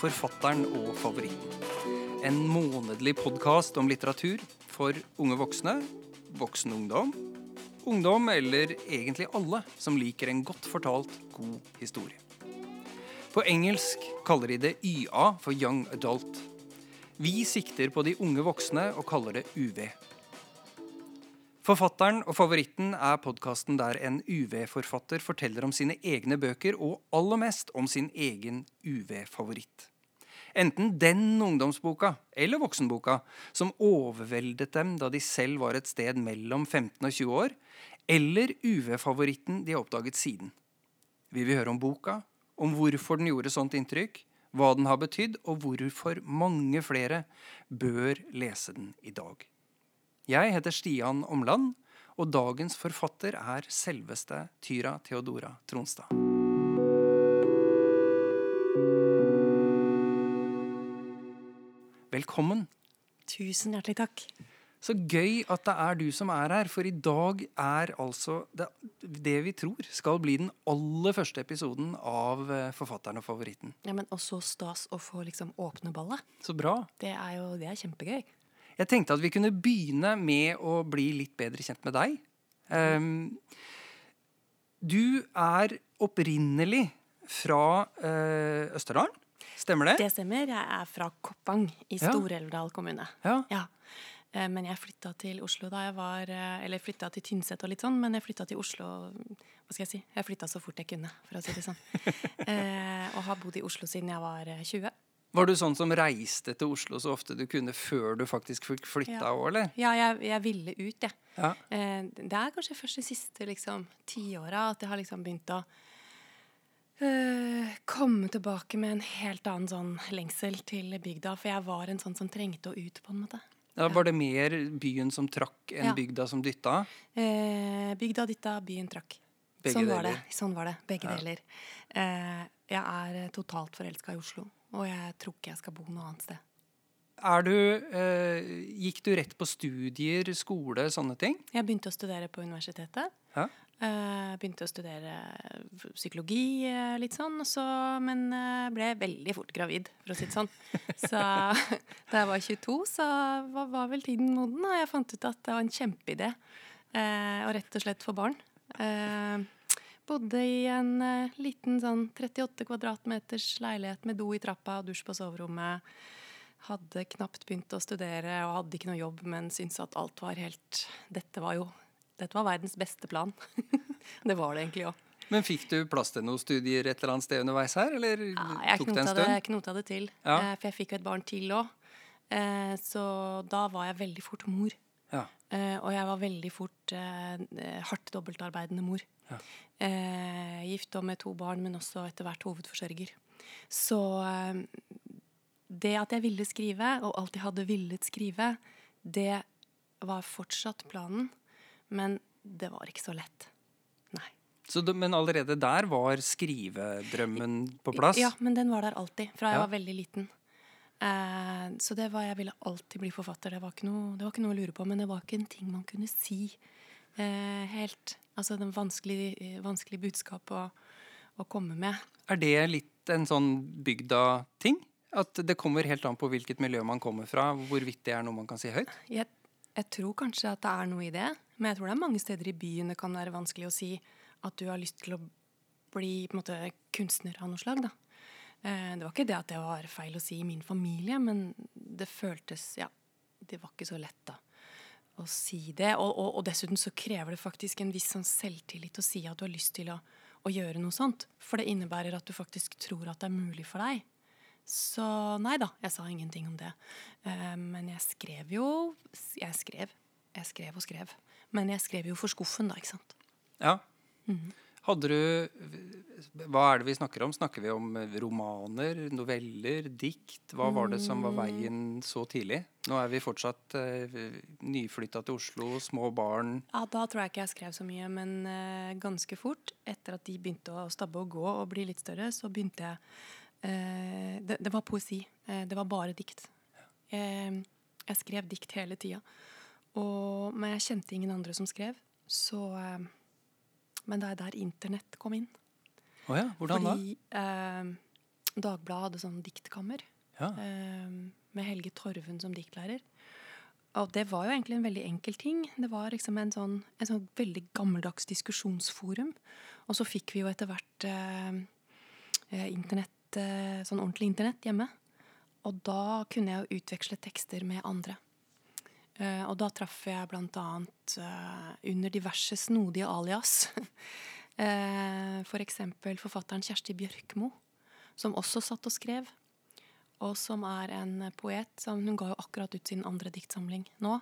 Forfatteren og favoritten. En månedlig podkast om litteratur for unge voksne, voksen ungdom, ungdom eller egentlig alle som liker en godt fortalt, god historie. På engelsk kaller de det YA for Young Adult. Vi sikter på de unge voksne og kaller det UV. Forfatteren og favoritten er podkasten der en UV-forfatter forteller om sine egne bøker, og aller mest om sin egen UV-favoritt. Enten den ungdomsboka eller voksenboka som overveldet dem da de selv var et sted mellom 15 og 20 år, eller UV-favoritten de har oppdaget siden. Vi vil høre om boka, om hvorfor den gjorde sånt inntrykk, hva den har betydd, og hvorfor mange flere bør lese den i dag. Jeg heter Stian Omland, og dagens forfatter er selveste Tyra Theodora Tronstad. Velkommen. Tusen hjertelig takk. Så gøy at det er du som er her, for i dag er altså det, det vi tror skal bli den aller første episoden av eh, Forfatteren og favoritten. Ja, men også stas å få liksom åpne ballet. Så bra. Det er jo det er kjempegøy. Jeg tenkte at vi kunne begynne med å bli litt bedre kjent med deg. Um, du er opprinnelig fra uh, Østerdalen. Stemmer det? Det stemmer. Jeg er fra Koppang i. Stor-Elvdal kommune. Ja. Ja. Eh, Men jeg flytta til Oslo da jeg var eh, Eller flytta til Tynset og litt sånn, men jeg flytta til Oslo Hva skal jeg si? Jeg flytta så fort jeg kunne, for å si det sånn. Eh, og har bodd i Oslo siden jeg var eh, 20. Var du sånn som reiste til Oslo så ofte du kunne før du faktisk fikk flytta Ja. òg, eller? Ja, jeg, jeg ville ut, jeg. Ja. Eh, det er kanskje først de siste liksom, tiåra at jeg har liksom begynt å eh, komme tilbake med en helt annen sånn lengsel til bygda. For jeg var en sånn som trengte å ut, på en måte. Ja, var det mer byen som trakk enn bygda som dytta? Eh, bygda dytta, byen trakk. Begge sånn var deler. det. Sånn var det. Begge deler. Eh, jeg er totalt forelska i Oslo, og jeg tror ikke jeg skal bo noe annet sted. Du eh, Gikk du rett på studier, skole, sånne ting? Jeg begynte å studere på universitetet. Ja. Eh, begynte å studere psykologi eh, litt sånn, så, men eh, ble veldig fort gravid, for å si det sånn. Så da jeg var 22, så var, var vel tiden moden, og jeg fant ut at det var en kjempeidé eh, å rett og slett få barn. Eh, bodde i en uh, liten sånn 38 kvadratmeters leilighet med do i trappa og dusj på soverommet. Hadde knapt begynt å studere og hadde ikke noe jobb, men syntes at alt var helt Dette var jo dette var verdens beste plan. det var det egentlig òg. Men fikk du plass til noen studier et eller annet sted underveis her, eller Ja, jeg tok det en det, stund? knota det til. Ja. uh, for jeg fikk jo et barn til òg. Uh, så da var jeg veldig fort mor. Ja. Eh, og jeg var veldig fort eh, eh, hardt dobbeltarbeidende mor. Ja. Eh, gift og med to barn, men også etter hvert hovedforsørger. Så eh, det at jeg ville skrive, og alltid hadde villet skrive, det var fortsatt planen. Men det var ikke så lett. Nei. Så men allerede der var skrivedrømmen på plass? Ja, men den var der alltid, fra jeg Ja. var veldig liten. Eh, så det var, jeg ville alltid bli forfatter. Det var, ikke noe, det var ikke noe å lure på, men det var ikke en ting man kunne si helt. Altså den vanskelig, vanskelig budskap å, å komme med. Er det litt en sånn bygda-ting? At det kommer helt an på hvilket miljø man kommer fra, hvorvidt det er noe man kan si høyt? Jeg, jeg tror kanskje at det er noe i det, men jeg tror det er mange steder i byen det kan være vanskelig å si at du har lyst til å bli på en måte, kunstner av noe slag. da. Eh, det var ikke det at det var feil å si i min familie, men det føltes Ja, det var ikke så lett, da. Å si det. Og, og, og dessuten så krever det faktisk en viss sånn selvtillit å si at du har lyst til å, å gjøre noe sånt. For det innebærer at du faktisk tror at det er mulig for deg. Så nei da, jeg sa ingenting om det. Uh, men jeg skrev jo Jeg skrev. Jeg skrev og skrev. Men jeg skrev jo for skuffen, da, ikke sant. Ja. Hadde du Hva er det vi snakker om? Snakker vi om romaner, noveller, dikt? Hva var det som var veien så tidlig? Nå er vi fortsatt uh, nyflytta til Oslo, små barn. Ja, Da tror jeg ikke jeg skrev så mye, men uh, ganske fort, etter at de begynte å stabbe og gå og bli litt større, så begynte jeg uh, det, det var poesi. Uh, det var bare dikt. Jeg, jeg skrev dikt hele tida. Men jeg kjente ingen andre som skrev, så eh, Men det er der internett kom inn. Oh ja, hvordan da? Fordi eh, Dagbladet hadde sånn diktkammer Ja. eh, med Helge Torven som diktlærer. Og det var jo egentlig en veldig enkel ting. Det var liksom en sånn, en sånn veldig gammeldags diskusjonsforum. Og så fikk vi jo etter hvert eh, eh, internett, eh, sånn ordentlig internett hjemme. Og da kunne jeg jo utveksle tekster med andre. Eh, og da traff jeg annet eh, under diverse snodige alias. f.eks. for eksempel forfatteren Kjersti Bjørkmo, som også satt og skrev. Og som er en poet. Hun ga jo akkurat ut sin andre diktsamling nå.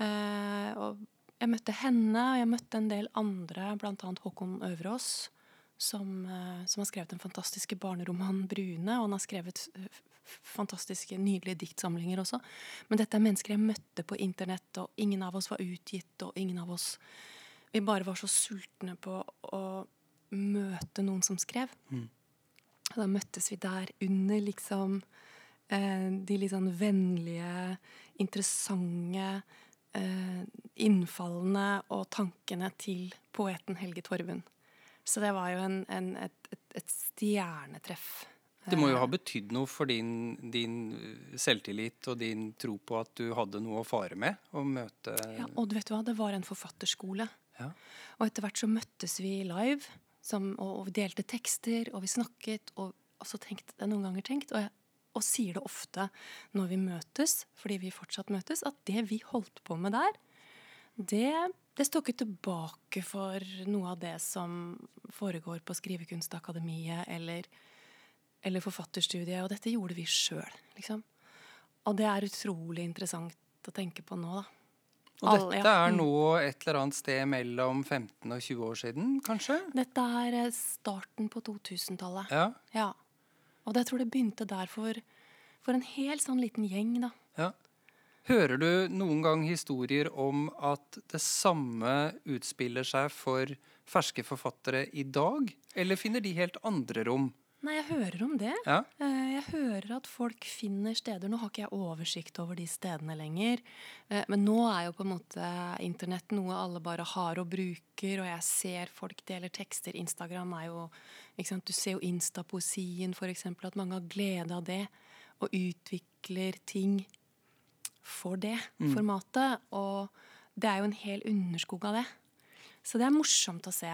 Eh, og jeg møtte henne, og jeg møtte en del andre, annet Håkon Øverås. Som, eh, som har skrevet den fantastiske barneromanen 'Brune', og han har skrevet eh, fantastiske, nydelige diktsamlinger også. Men dette er mennesker jeg møtte på internett, og ingen av oss var utgitt, og ingen av oss Vi bare var så sultne på å møte noen som skrev. Og da møttes vi der under liksom eh, de litt sånn vennlige, interessante eh, innfallene og tankene til poeten Helge Torvund. Så det var jo en, en, et, et, et stjernetreff. Det må jo ha betydd noe for din, din selvtillit og din tro på at du hadde noe å fare med å møte Ja, og du vet du hva, det var en forfatterskole. Ja. Og etter hvert så møttes vi live, som, og, og vi delte tekster, og vi snakket, og, og så tenkte jeg noen ganger tenkt, og, jeg, og sier det ofte når vi møtes, fordi vi fortsatt møtes, at det vi holdt på med der, det, det står ikke tilbake for noe av det som foregår på Skrivekunstakademiet eller, eller forfatterstudiet, og dette gjorde vi sjøl, liksom. Og det er utrolig interessant å tenke på nå, da. Og Alle- dette ja, er mm. nå et eller annet sted mellom 15 og 20 år siden, kanskje? Dette er eh, starten på 2000-tallet. Ja. Ja. Og det, jeg tror det begynte der for, for en hel sånn liten gjeng, da. ja. Hører du noen gang historier om at det samme utspiller seg for ferske forfattere i dag? Eller finner de helt andre rom? Nei, jeg hører om det. Ja. Eh, Jeg hører at folk finner steder. Nå har ikke jeg oversikt over de stedene lenger. eh, Men nå er jo på en måte internett noe alle bare har og bruker, og jeg ser folk deler tekster. Instagram er jo? Du ser jo instapoesien, eksempel, at mange har glede av det. Og utvikler ting for det formatet. Og det er jo en hel underskog av det. Så det er morsomt å se.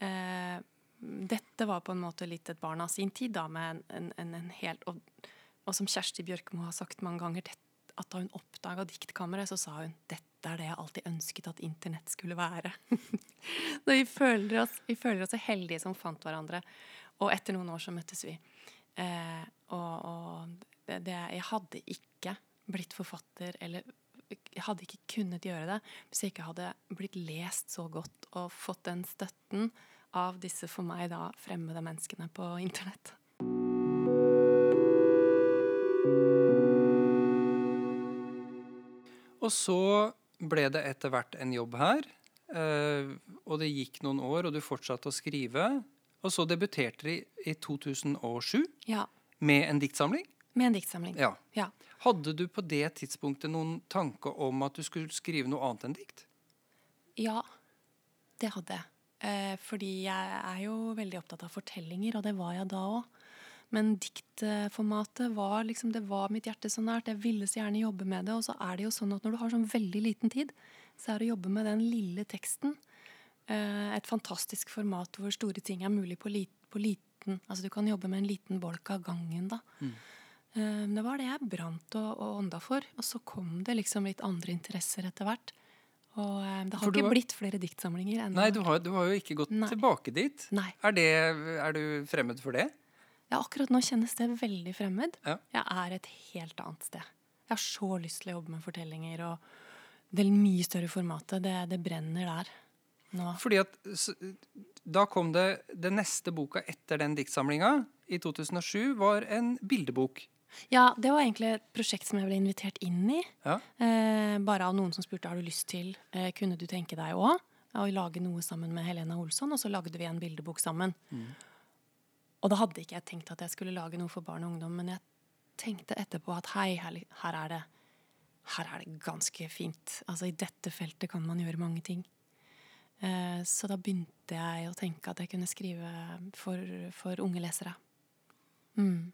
Eh, dette var på en måte litt et barn av sin tid, da, med en, en, en helt og, og som Kjersti Bjørkmo har sagt mange ganger, det, at da hun oppdaga diktkammeret, så sa hun dette er det jeg alltid ønsket at internett skulle være. vi føler, oss, vi føler oss så heldige som fant hverandre. Og etter noen år så møttes vi. Eh, og og det, det, jeg hadde ikke blitt forfatter eller jeg hadde ikke kunnet gjøre det hvis jeg ikke hadde blitt lest så godt og fått den støtten av disse for meg da fremmede menneskene på internett. Og så ble det etter hvert en jobb her. eh, og det gikk noen år, og du fortsatte å skrive. Og så debuterte de i 2007 Ja, med en diktsamling. med en diktsamling. Ja. Ja. Hadde du på det tidspunktet noen tanke om at du skulle skrive noe annet enn dikt? Ja, det hadde jeg. Eh, fordi jeg er jo veldig opptatt av fortellinger, og det var jeg da òg. Men diktformatet var liksom, det var mitt hjerte så nært. Jeg ville så gjerne jobbe med det. Og så er det jo sånn at når du har sånn veldig liten tid, så er det å jobbe med den lille teksten eh, et fantastisk format hvor store ting er mulig på, li på liten Altså du kan jobbe med en liten bolk av gangen, da. Eh, Det var det jeg brant og, og ånda for. Og så kom det liksom litt andre interesser etter hvert. Og eh, det har du ikke var- blitt flere diktsamlinger ennå. Nei, du har, du har jo ikke gått Nei. tilbake dit. Nei. Er, det, er du fremmed for det? Ja, akkurat nå kjennes det veldig fremmed. Ja. Jeg er et helt annet sted. Jeg har så lyst til å jobbe med fortellinger og det mye større formatet. Det, det brenner der nå. Fordi at så, da kom det Den neste boka etter den diktsamlinga, i 2007, var en bildebok. Ja, det var egentlig et prosjekt som jeg ble invitert inn i. Ja. Eh, bare av noen som spurte har du lyst til, eh, kunne du tenke deg òg, å lage noe sammen med Helena Olsson. Og så lagde vi en bildebok sammen. Og da hadde ikke jeg tenkt at jeg skulle lage noe for barn og ungdom, men jeg tenkte etterpå at hei, her, her er det her er det ganske fint. Altså I dette feltet kan man gjøre mange ting. Eh, så da begynte jeg å tenke at jeg kunne skrive for, for unge lesere. Mm.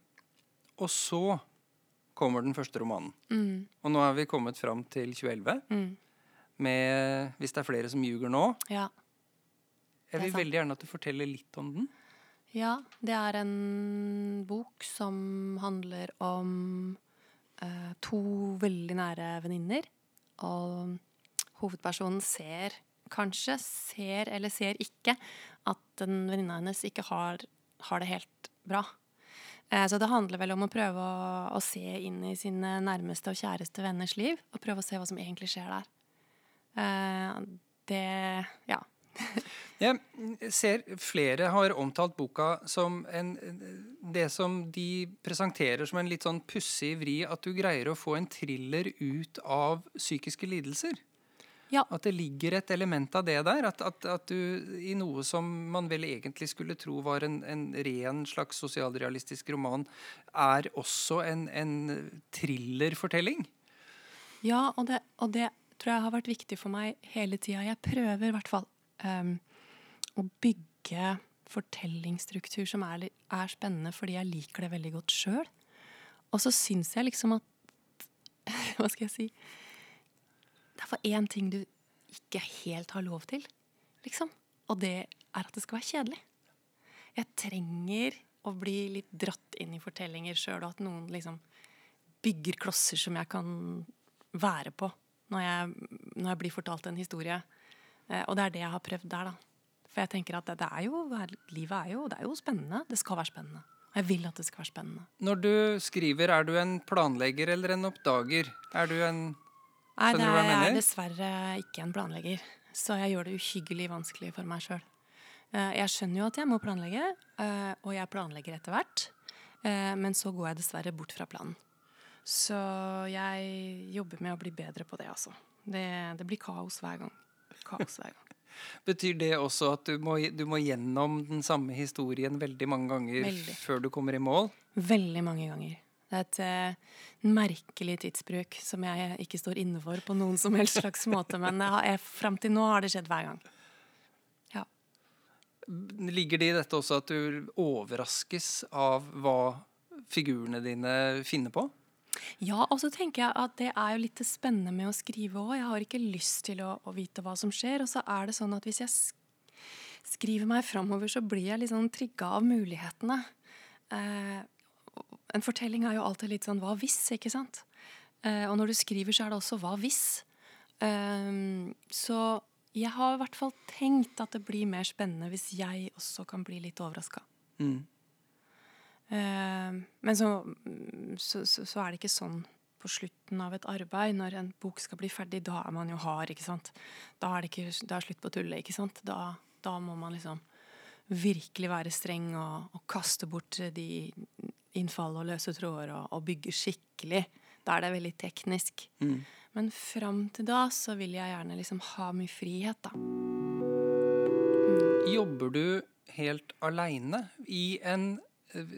Og så kommer den første romanen. Mm. Og nå er vi kommet fram til 2011 Mm. med Hvis det er flere som ljuger nå. Ja. Jeg er vil veldig gjerne at du forteller litt om den. Ja, det er en bok som handler om eh, to veldig nære venninner. Og hovedpersonen ser, kanskje ser eller ser ikke, at den venninna hennes ikke har, har det helt bra. Eh, så det handler vel om å prøve å, å se inn i sine nærmeste og kjæreste venners liv, og prøve å se hva som egentlig skjer der. Eh, det Ja. Jeg ser flere har omtalt boka som en, det som de presenterer som en litt sånn pussig vri, at du greier å få en thriller ut av psykiske lidelser. Ja. At det ligger et element av det der. At, at, at du i noe som man vel egentlig skulle tro var en, en ren slags sosialrealistisk roman, er også en, en thrillerfortelling. Ja, og det, og det tror jeg har vært viktig for meg hele tida. Jeg prøver i hvert fall um, å bygge fortellingsstruktur som er, er spennende fordi jeg liker det veldig godt sjøl. Og så syns jeg liksom at Hva skal jeg si? Det er for én ting du ikke helt har lov til, liksom. Og det er at det skal være kjedelig. Jeg trenger å bli litt dratt inn i fortellinger sjøl, og at noen liksom bygger klosser som jeg kan være på når jeg, når jeg blir fortalt en historie. Eh, og det er det jeg har prøvd der, da. For jeg tenker at det, er jo, livet er jo, er jo spennende. Det skal være spennende. Og jeg vil at det skal være spennende. Når du skriver, er du en planlegger eller en oppdager? Er du en Nei, Skjønner det du hva er, jeg jeg er dessverre ikke en planlegger. Så jeg gjør det uhyggelig vanskelig for meg sjøl. Jeg skjønner jo at jeg må planlegge, eh, og jeg planlegger etter hvert. Eh, Men så går jeg dessverre bort fra planen. Så jeg jobber med å bli bedre på det, altså. Det, det blir kaos hver gang. Kaos hver gang. Betyr det også at du må, du må gjennom den samme historien veldig mange ganger Veldig. før du kommer i mål? Veldig mange ganger. Det er et eh, merkelig tidsbruk som jeg ikke står inne for på noen som helst slags måte, men fram til nå har det skjedd hver gang. Ja. Ligger det i dette også at du overraskes av hva figurene dine finner på? Ja, og så tenker jeg at det er jo litt det spennende med å skrive òg. Jeg har ikke lyst til å, å vite hva som skjer. Og så er det sånn at hvis jeg skriver meg framover, så blir jeg litt sånn trigga av mulighetene. Eh, en fortelling er jo alltid litt sånn hva hvis, ikke sant? Eh, og når du skriver, så er det også hva hvis. Eh, så jeg har i hvert fall tenkt at det blir mer spennende hvis jeg også kan bli litt overraska. Mm. Eh, men så, så, så, så er det ikke sånn på slutten av et arbeid, når en bok skal bli ferdig, da er man jo hard, ikke sant. Da er det ikke, da er slutt på tullet, ikke sant. Da, da må man liksom virkelig være streng og, og kaste bort de innfall og løse tråder og, og bygge skikkelig. Da er det veldig teknisk. Mm. Men fram til da så vil jeg gjerne liksom ha mye frihet, da. Jobber du helt aleine i en eh,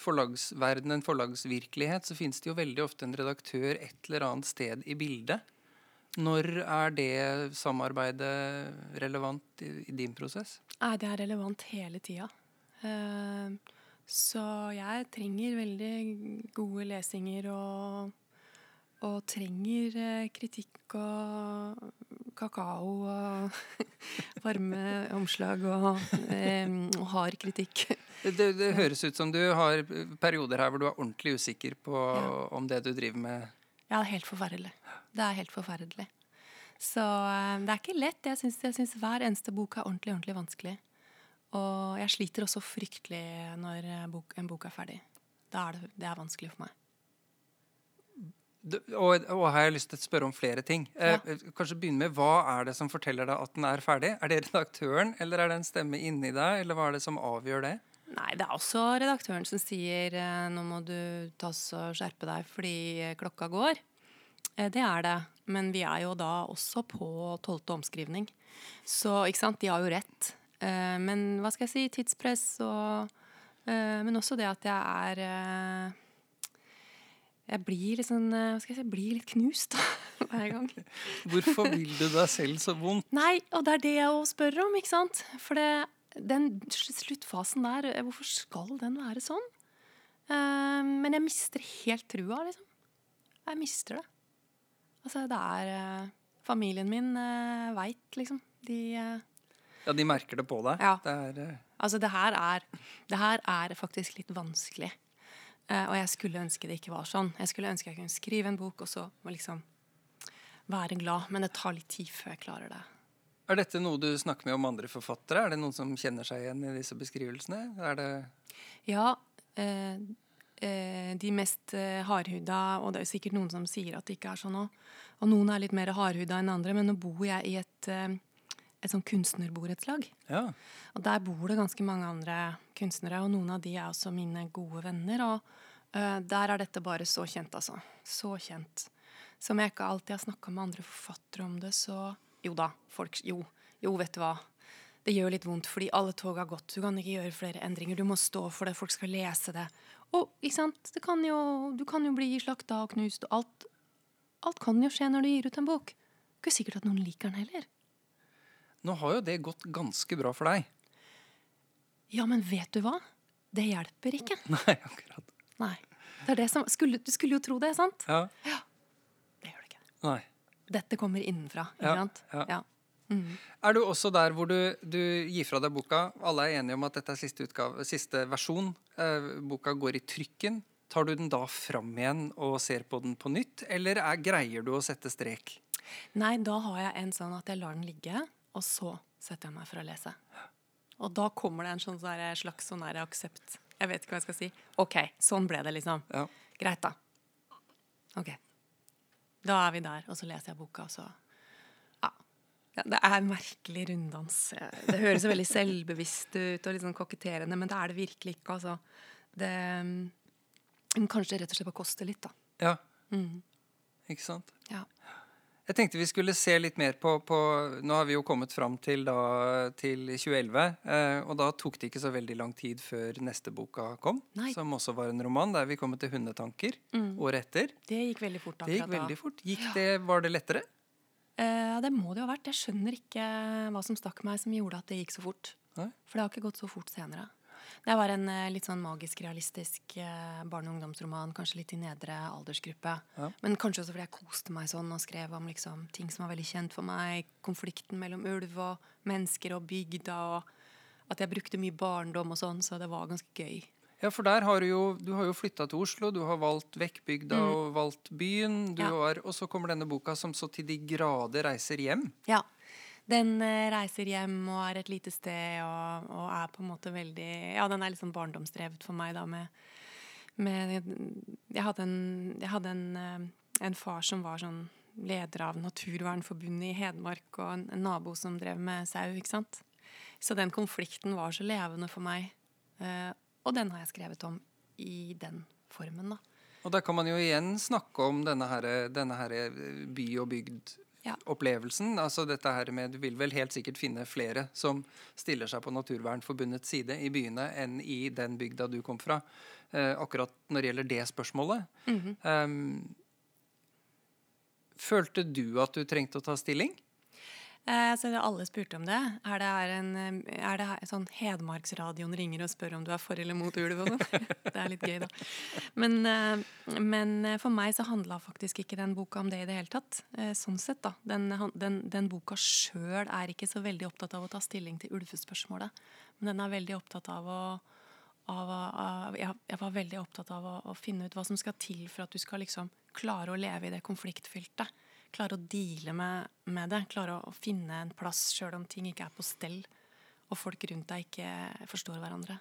forlagsverden, en forlagsvirkelighet, så finnes det jo veldig ofte en redaktør et eller annet sted i bildet. Når er det samarbeidet relevant i, i din prosess? Nei, det er relevant hele tida. Eh, så jeg trenger veldig gode lesinger og, og trenger eh, kritikk og kakao og varme omslag og, eh, og hard kritikk. Det, det høres ut som du har perioder her hvor du er ordentlig usikker på Ja. om det du driver med Ja, det er helt forferdelig. Det er helt forferdelig. Så eh, det er ikke lett. Jeg syns, jeg syns hver eneste bok er ordentlig, ordentlig vanskelig. Og jeg sliter også fryktelig når eh, bok, en bok er ferdig. Er det, det er vanskelig for meg. Du- Og, og her har jeg lyst til å spørre om flere ting. Ja. Eh, kanskje begynne med Hva er det som forteller deg at den er ferdig? Er det redaktøren, eller er det en stemme inni deg, eller hva er det som avgjør det? Nei, det er også redaktøren som sier eh, nå må du ta og skjerpe deg fordi eh, klokka går. Eh, Det er det. Men vi er jo da også på tolvte omskrivning. Så ikke sant, de har jo rett. Eh, Men hva skal jeg si, tidspress og eh, Men også det at jeg er eh, Jeg blir Hva skal jeg si, blir litt knust da, hver gang. Hvorfor vil du deg selv så vondt? Nei, og det er det jeg også spør om, ikke sant? For det, den sluttfasen der, hvorfor skal den være sånn? Eh, men jeg mister helt trua, liksom. Jeg mister det. Altså, det er Familien min uh, veit, liksom. De Ja, de merker det på deg. Ja. Det er, uh... Altså, det her er, det her er faktisk litt vanskelig. Uh, og jeg skulle ønske det ikke var sånn. Jeg skulle ønske jeg kunne skrive en bok og så liksom være glad. Men det tar litt tid før jeg klarer det. er dette noe du snakker med om andre forfattere? Er det noen som kjenner seg igjen i disse beskrivelsene? Er det Ja, eh, eh, de mest hardhuda, og det er jo sikkert noen som sier at det ikke er sånn òg, og noen er litt mer hardhuda enn andre, men nå bor jeg i et, et sånn kunstnerborettslag. Ja. Og der bor det ganske mange andre kunstnere, og noen av de er også mine gode venner. Og uh, der er dette bare så kjent, altså. Så kjent. Som jeg ikke alltid har snakka med andre forfattere om det, så Jo da, folk Jo, jo, vet du hva. Det gjør litt vondt, fordi alle tog har gått. Du kan ikke gjøre flere endringer. Du må stå for det. Folk skal lese det. Og ikke sant? Det kan jo, du kan jo bli slakta og knust, og alt, alt kan jo skje når du gir ut en bok. Det er ikke sikkert at noen liker den heller. Nå har jo det gått ganske bra for deg. Ja, men vet du hva? Det hjelper ikke. Nei, akkurat. Nei. Det er det som, skulle, du skulle jo tro det, sant? Ja. ja. Det gjør det ikke. Nei. Dette kommer innenfra. ikke Ja, sant? ja. Ja. Mm. Er du også der hvor du, du gir fra deg boka? Alle er enige om at dette er siste, utgave, siste versjon. Eh, boka går i trykken. Tar du den da fram igjen og ser på den på nytt, eller er, greier du å sette strek? Nei, da har jeg en sånn at jeg lar den ligge, og så setter jeg meg for å lese. Og da kommer det en sånn sånn slags sånn der aksept. Jeg vet ikke hva jeg skal si. OK, sånn ble det, liksom. Ja. Greit, da. OK. Da er vi der, og så leser jeg boka, og så Ja. ja det er en merkelig runddans. Det høres veldig selvbevisst ut og litt sånn koketterende, men det er det virkelig ikke, altså. Det mm, Kanskje rett og slett bare koster litt, da. ja. Mm. Ikke sant? Jeg tenkte vi skulle se litt mer på, på Nå har vi jo kommet fram til, da, til 2011. Eh, og da tok det ikke så veldig lang tid før neste boka kom. Nei. Som også var en roman. Der vi kom til 'Hundetanker' året etter. Det gikk veldig fort Det gikk veldig fort. Gikk det, Var det lettere? Eh, Ja, det må det jo ha vært. Jeg skjønner ikke hva som stakk meg som gjorde at det gikk så fort. Nei. For det har ikke gått så fort senere. Det var en eh, litt sånn magisk realistisk eh, barne- og ungdomsroman, kanskje litt i nedre aldersgruppe. Ja. Men kanskje også fordi jeg koste meg sånn og skrev om liksom, ting som var veldig kjent for meg. Konflikten mellom ulv og mennesker og bygda, og at jeg brukte mye barndom og sånn, så det var ganske gøy. Ja, for der har du jo Du har jo flytta til Oslo, du har valgt vekk bygda og valgt byen. Du Mm. Ja. har, og så kommer denne boka som så til de grader reiser hjem. Ja. Den eh, reiser hjem og er et lite sted og, og er på en måte veldig Ja, den er litt sånn barndomsdrevet for meg, da, med, med Jeg hadde en, jeg hadde en, eh, en far som var sånn leder av Naturvernforbundet i Hedmark, og en, en nabo som drev med sau, ikke sant. Så den konflikten var så levende for meg. eh, og den har jeg skrevet om i den formen, da. Og der kan man jo igjen snakke om denne, her, denne her by og Ja. bygd-opplevelsen. Altså dette her med Du vil vel helt sikkert finne flere som stiller seg på Naturvernforbundets side i byene enn i den bygda du kom fra. Eh, akkurat når det gjelder det spørsmålet. Mm -hmm. um, følte du at du trengte å ta stilling? Eh, så alle spurte om det. Er det, en, eh, er det her- sånn Hedmarksradioen ringer og spør om du er for eller mot ulv sånn? det er litt gøy, da. Men, eh, men for meg så handla faktisk ikke den boka om det i det hele tatt. Sånn sett, da. Den, den, den boka sjøl er ikke så veldig opptatt av å ta stilling til ulvespørsmålet. Men den er veldig opptatt av å av, av, jeg var veldig opptatt av å, å finne ut hva som skal til for at du skal liksom klare å leve i det konfliktfylte. Klare å deale med, med det. Klare å, å finne en plass sjøl om ting ikke er på stell. Og folk rundt deg ikke forstår hverandre.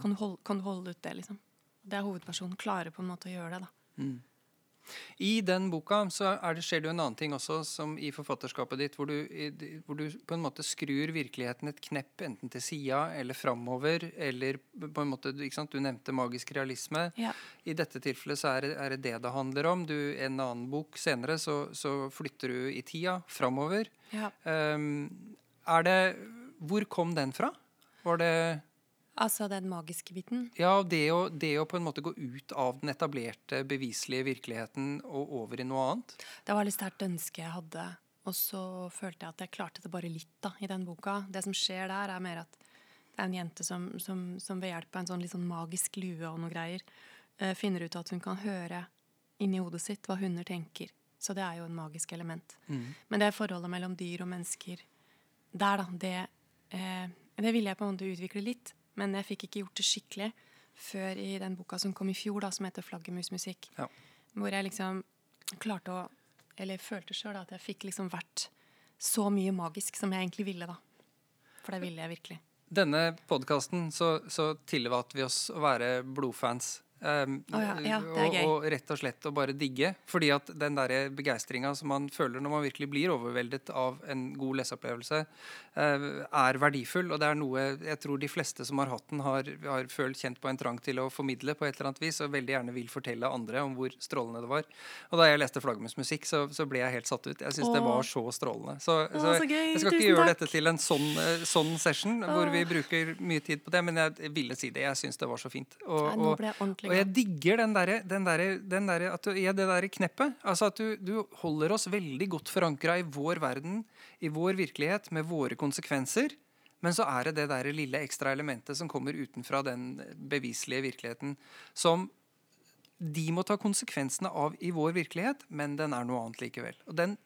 Kan, du holde, kan du holde ut det, liksom? Det er hovedpersonen. Klarer på en måte å gjøre det, da. I den boka så er det, skjer det jo en annen ting også som i forfatterskapet ditt, hvor du, hvor du på en måte skrur virkeligheten et knepp enten til sida eller framover, eller på en måte ikke sant? Du nevnte magisk realisme. Ja. I dette tilfellet så er det, er det det det handler om. Du, en annen bok senere så, så flytter du i tida framover. Ja. Um, er det Hvor kom den fra? Var det Altså den magiske biten. Ja, det å, det å på en måte gå ut av den etablerte, beviselige virkeligheten og over i noe annet. Det var litt sterkt ønske jeg hadde. Og så følte jeg at jeg klarte det bare litt da, i den boka. Det som skjer der, er mer at det er en jente som, som, som ved hjelp av en sånn litt sånn magisk lue og noe greier, eh, finner ut at hun kan høre inni hodet sitt hva hunder tenker. Så det er jo en magisk element. Mm. Men det forholdet mellom dyr og mennesker der, da, det, eh, det ville jeg på en måte utvikle litt. Men jeg fikk ikke gjort det skikkelig før i den boka som kom i fjor, da, som heter 'Flaggermusmusikk'. Ja. Hvor jeg liksom klarte å Eller følte sjøl at jeg fikk liksom vært så mye magisk som jeg egentlig ville, da. For det ville jeg virkelig. Denne podkasten så, så tillater vi oss å være blodfans. Um, oh ja, ja, og, og rett og slett å bare digge. Fordi at den der begeistringa som man føler når man virkelig blir overveldet av en god leseopplevelse, uh, er verdifull. Og det er noe jeg tror de fleste som har hatt den, har, har følt kjent på en trang til å formidle på et eller annet vis, og veldig gjerne vil fortelle andre om hvor strålende det var. Og da jeg leste Flaggermusmusikk, så, så ble jeg helt satt ut. Jeg syns det var så strålende. Så, oh, så så jeg skal ikke Tusen gjøre takk. dette til en sånn, eh, sånn session hvor vi bruker mye tid på det, men jeg ville si det. Jeg syns det var så fint. Og, ja, nå ble jeg ordentlig og jeg digger den derre der, der, at du, ja, det derre kneppet. Altså at du, du holder oss veldig godt forankra i vår verden, i vår virkelighet, med våre konsekvenser. Men så er det det der lille ekstra elementet som kommer utenfra den beviselige virkeligheten, som de må ta konsekvensene av i vår virkelighet, men den er noe annet likevel. Og den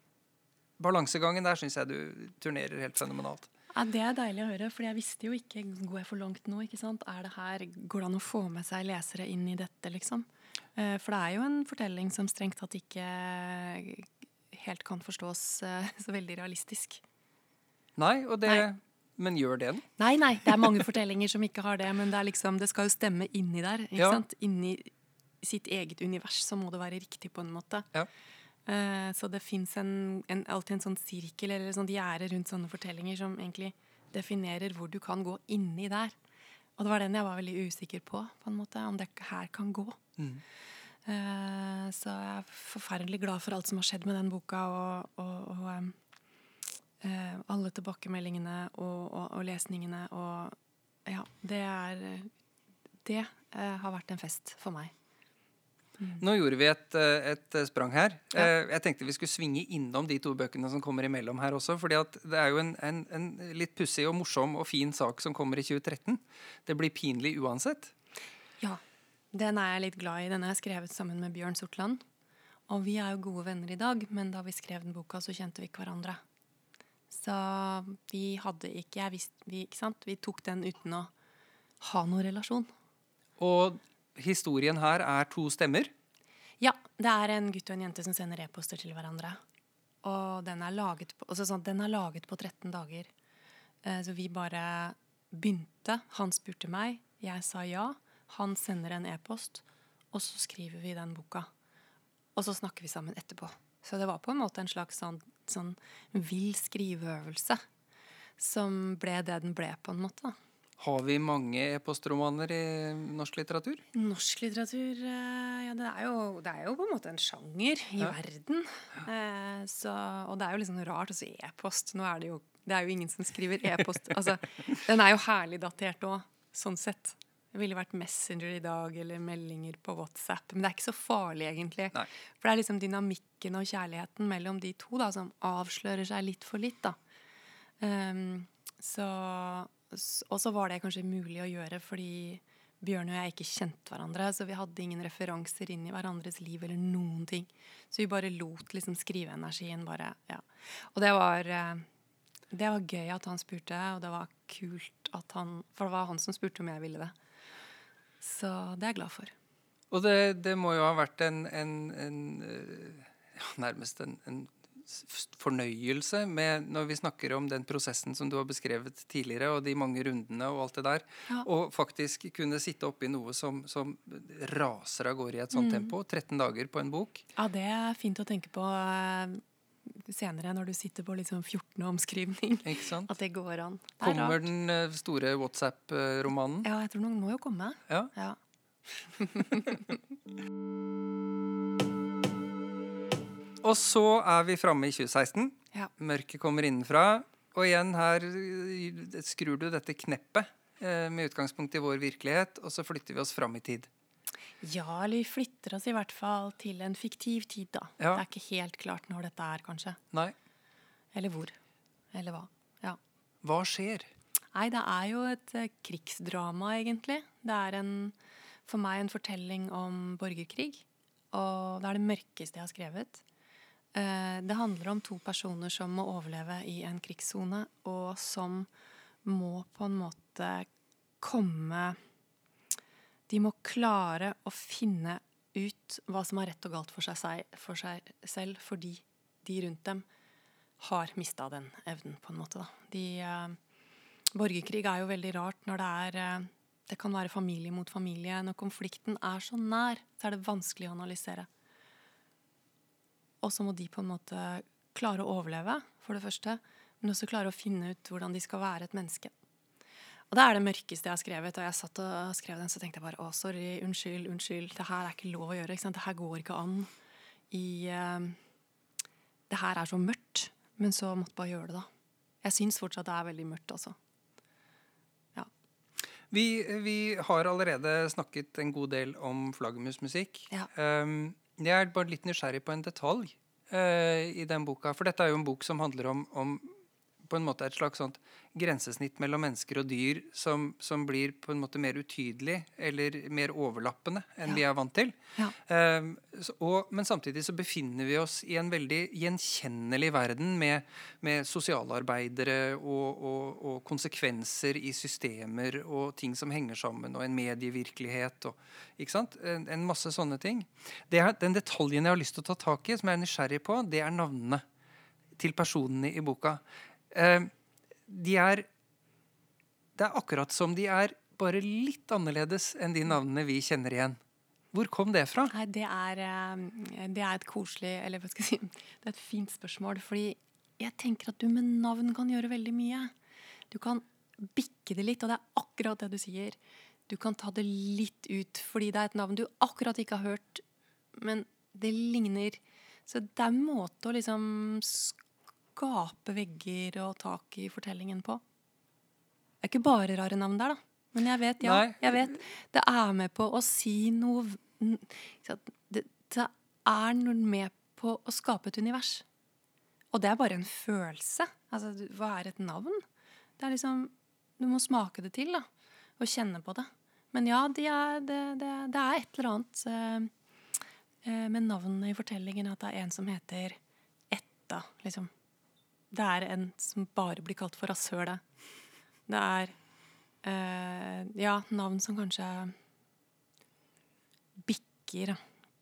balansegangen der syns jeg du turnerer helt fenomenalt. Ja, Det er deilig å høre, for jeg visste jo ikke Går jeg for langt nå? ikke sant? Er det her, Går det an å få med seg lesere inn i dette, liksom? Eh, For det er jo en fortelling som strengt tatt ikke helt kan forstås eh, så veldig realistisk. Nei, og det Nei. Men gjør det den? Nei, nei, det er mange fortellinger som ikke har det, men det, er liksom, det skal jo stemme inni der. ikke Ja. sant? Inni sitt eget univers så må det være riktig på en måte. Ja. Eh, så det fins alltid en sånn sirkel eller sånn gjerde rundt sånne fortellinger som egentlig definerer hvor du kan gå inni der. Og det var den jeg var veldig usikker på, på en måte, om det her kan gå. Mm. Eh, så jeg er forferdelig glad for alt som har skjedd med den boka, og, og, og um, alle tilbakemeldingene og, og, lesningene. Og ja, det er Det har vært en fest for meg. Nå gjorde vi et, eh, et sprang her. Ja. Eh, Jeg tenkte vi skulle svinge innom de to bøkene som kommer imellom her også. fordi det er jo en, en, en litt pussig og morsom og fin sak som kommer i 2013. Det blir pinlig uansett. Ja, den er jeg litt glad i. Den er skrevet sammen med Bjørn Sortland. Og vi er jo gode venner i dag, men da vi skrev den boka, så kjente vi ikke hverandre. Så vi hadde ikke Jeg visste vi, ikke sant? Vi tok den uten å ha noen relasjon. Og historien her er to stemmer. Ja, det er en gutt og en jente som sender e-poster til hverandre. Og den er laget på, altså sånn, den er laget på 13 dager. Eh, så vi bare begynte. Han spurte meg, jeg sa ja. Han sender en e-post, og så skriver vi den boka. Og så snakker vi sammen etterpå. Så det var på en måte en slags sånn, sånn vill skriveøvelse. Som ble det den ble, på en måte. da. Har vi mange e-postromaner i norsk litteratur? Norsk litteratur eh, ja, det, er jo, det er jo på en måte en sjanger i Ja. verden. Eh, så, og det er jo liksom rart å si e-post. Nå er det jo Det er jo ingen som skriver e-post. altså, den er jo herlig datert òg, sånn sett. Det ville vært Messenger i dag eller meldinger på WhatsApp. Men det er ikke så farlig, egentlig. Nei. For det er liksom dynamikken og kjærligheten mellom de to da, som avslører seg litt for litt. da. Um, så, og så var det kanskje mulig å gjøre fordi Bjørn og jeg ikke kjente hverandre. Så vi hadde ingen referanser inn i hverandres liv eller noen ting. Så vi bare lot liksom skriveenergien bare Ja. Og det var eh, Det var gøy at han spurte, og det var kult at han For det var han som spurte om jeg ville det. Så det er jeg glad for. Og det, det må jo ha vært en, en, en eh, ja, nærmest en, en fornøyelse med når vi snakker om den prosessen som du har beskrevet tidligere, og de mange rundene og alt det der, Ja. og faktisk kunne sitte oppi noe som, som raser av gårde i et sånt Mm. tempo. 13 dager på en bok. Ja, det er fint å tenke på eh, senere når du sitter på liksom 14. omskrivning. At det går an. Det er Kommer rart. den eh, store WhatsApp-romanen? Ja, jeg tror den må jo komme. Ja. Ja. Og så er vi framme i 2016. Ja. Mørket kommer innenfra. Og igjen her eh, skrur du dette kneppet eh, med utgangspunkt i vår virkelighet, og så flytter vi oss fram i tid. ja, eller vi flytter oss i hvert fall til en fiktiv tid, da. Ja. Det er ikke helt klart når dette er, kanskje. Nei, Eller hvor. Eller hva. Ja. hva skjer? Nei, det er jo et eh, krigsdrama, egentlig. Det er en for meg en fortelling om borgerkrig. Og det er det mørkeste jeg har skrevet. Eh, det handler om to personer som må overleve i en krigssone, og som må på en måte komme De må klare å finne ut hva som er rett og galt for seg, for seg selv, fordi de rundt dem har mista den evnen, på en måte. De, uh, borgerkrig er jo veldig rart når det er uh, Det kan være familie mot familie. Når konflikten er så nær, så er det vanskelig å analysere. Og så må de på en måte klare å overleve, for det første. Men også klare å finne ut hvordan de skal være et menneske. Og det er det mørkeste jeg har skrevet. Og jeg satt og skrev den, så tenkte jeg bare å, sorry, unnskyld, unnskyld. Det her er ikke lov å gjøre. ikke sant? Det her går ikke an i uh, Det her er så mørkt. Men så måtte bare gjøre det, da. Jeg syns fortsatt det er veldig mørkt, altså. Ja. Vi, vi har allerede snakket en god del om flaggermusmusikk. Ja. Um, jeg er bare litt nysgjerrig på en detalj uh, i den boka. For dette er jo en bok som handler om, om på en måte et slags sånt grensesnitt mellom mennesker og dyr som, som, blir på en måte mer utydelig eller mer overlappende enn ja. vi er vant til. Ja. Um, og, men samtidig så befinner vi oss i en veldig gjenkjennelig verden med, med sosialarbeidere og, og, og, konsekvenser i systemer og ting som henger sammen, og en medievirkelighet og ikke sant? En, en masse sånne ting. Er, den detaljen jeg har lyst til å ta tak i, som jeg er nysgjerrig på, det er navnene til personene i boka. Eh, de er Det er akkurat som de er bare litt annerledes enn de navnene vi kjenner igjen. Hvor kom det fra? Nei, det er, eh, det er et koselig Eller hva skal jeg si Det er et fint spørsmål. Fordi jeg tenker at du med navn kan gjøre veldig mye. Du kan bikke det litt, og det er akkurat det du sier. Du kan ta det litt ut fordi det er et navn du akkurat ikke har hørt, men det ligner. Så det er en måte å liksom skape vegger og tak i fortellingen på. Det er ikke bare rare navn der, da. Men jeg vet, ja. Jeg vet. Det er med på å si noe Det, det er noe med på å skape et univers. Og det er bare en følelse. Altså, hva er et navn? Det er liksom Du må smake det til, da. Og kjenne på det. Men ja, de er, det, det, det, er et eller annet eh, eh, med navnet i fortellingen at det er en som heter Etta, liksom. Det er en som bare blir kalt for rasshølet. Det er eh, ja, navn som kanskje bikker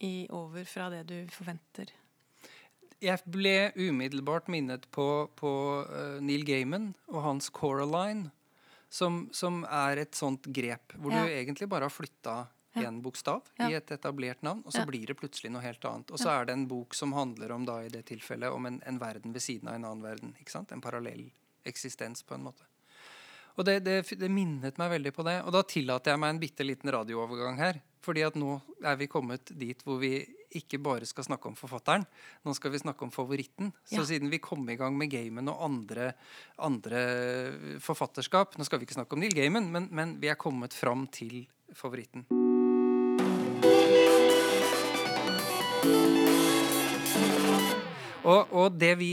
i over fra det du forventer. Jeg ble umiddelbart minnet på, på uh, Neil Gaiman og hans Coraline, som, som, er et sånt grep hvor ja. du egentlig bare har flytta én bokstav i et etablert navn, og så blir det plutselig noe helt annet. Og så er det en bok som handler om da i det tilfellet om en, en verden ved siden av en annen verden. ikke sant? En parallell eksistens, på en måte. Og det, det, det, minnet meg veldig på det. Og da tillater jeg meg en bitte liten radioovergang her. fordi at nå er vi kommet dit hvor vi ikke bare skal snakke om forfatteren. Nå skal vi snakke om favoritten. Så ja. siden vi kom i gang med gamen og andre, andre, forfatterskap Nå skal vi ikke snakke om Neil Gaiman, men, men vi er kommet fram til favoritten. Og, og, det vi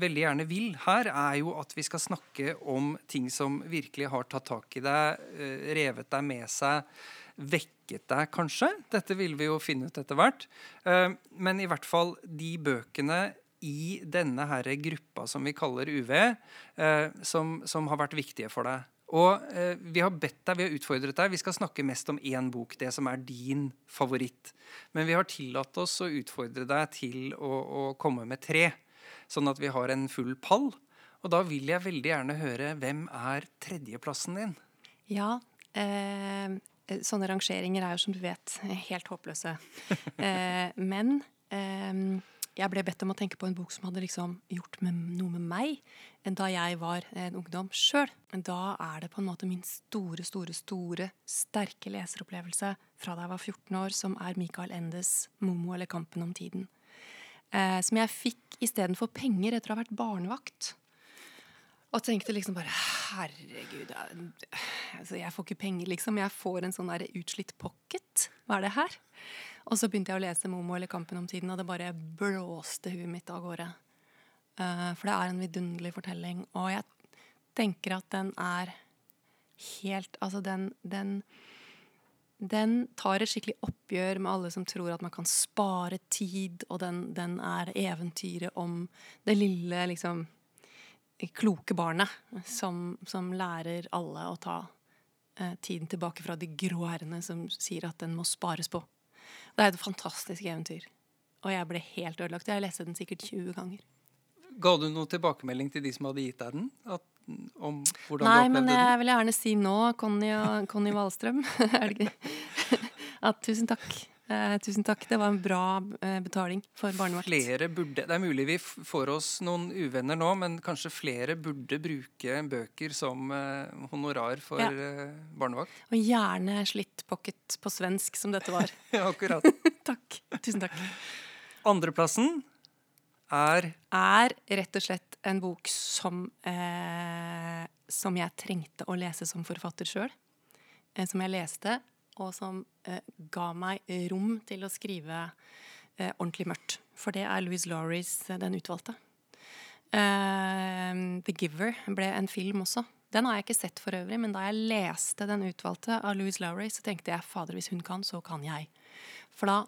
veldig gjerne vil her, er jo at vi skal snakke om ting som virkelig har tatt tak i deg, eh, revet deg med seg, vekket deg kanskje. Dette vil vi jo finne ut etter hvert. Eh, men i hvert fall de bøkene i denne her gruppa som vi kaller UV, eh, som, som har vært viktige for deg. Og eh, vi har bedt deg, vi har utfordret deg. Vi skal snakke mest om én bok, det som er din favoritt. Men vi har tillatt oss å utfordre deg til å, å, komme med tre. Sånn at vi har en full pall. Og da vil jeg veldig gjerne høre hvem er tredjeplassen din? Ja, eh, sånne rangeringer er jo som du vet helt håpløse. eh, men eh, jeg ble bedt om å tenke på en bok som hadde liksom gjort med, noe med meg enn da jeg var en ungdom sjøl. Da er det på en måte min store, store, store, sterke leseropplevelse fra da jeg var 14 år, som er Michael Endes 'Momo eller kampen om tiden'. Eh, som jeg fikk istedenfor penger etter å ha vært barnevakt. Og tenkte liksom bare Herregud, altså jeg får ikke penger, liksom. Jeg får en sånn utslitt pocket. Hva er det her? Og så begynte jeg å lese Momo eller Kampen om tiden, og det bare blåste huet mitt av gårde. Uh, for det er en vidunderlig fortelling, og jeg tenker at den er helt Altså, den, den den tar et skikkelig oppgjør med alle som tror at man kan spare tid, og den, den er eventyret om det lille, liksom kloke barnet som, som lærer alle å ta eh, tiden tilbake fra de grå herrene som sier at den må spares på. Det er et fantastisk eventyr. Og jeg ble helt ødelagt. Jeg leste den sikkert 20 ganger. Ga du noen tilbakemelding til de som hadde gitt deg den? At, om hvordan Nei, du men opplevde den? jeg vil gjerne si nå, Conny, og, Conny Wahlstrøm? At tusen takk. Eh, tusen takk. Det var en bra eh, betaling for barnevakt. Flere burde, Det er mulig vi får oss noen uvenner nå, men kanskje flere burde bruke bøker som eh, honorar for Ja. eh, barnevakt. Og gjerne slitt pocket på svensk, som dette var. Ja, akkurat. takk. Tusen takk. Andreplassen er er rett og slett en bok som, eh, som jeg trengte å lese som forfatter sjøl. Som jeg leste, og som eh, ga meg rom til å skrive eh, ordentlig mørkt. For det er Louise Laurys eh, Den utvalgte. Eh, The Giver ble en film også. Den har jeg ikke sett for øvrig, men da jeg leste Den utvalgte av Louise Lowry, så tenkte jeg fader, hvis hun kan, så kan jeg. For da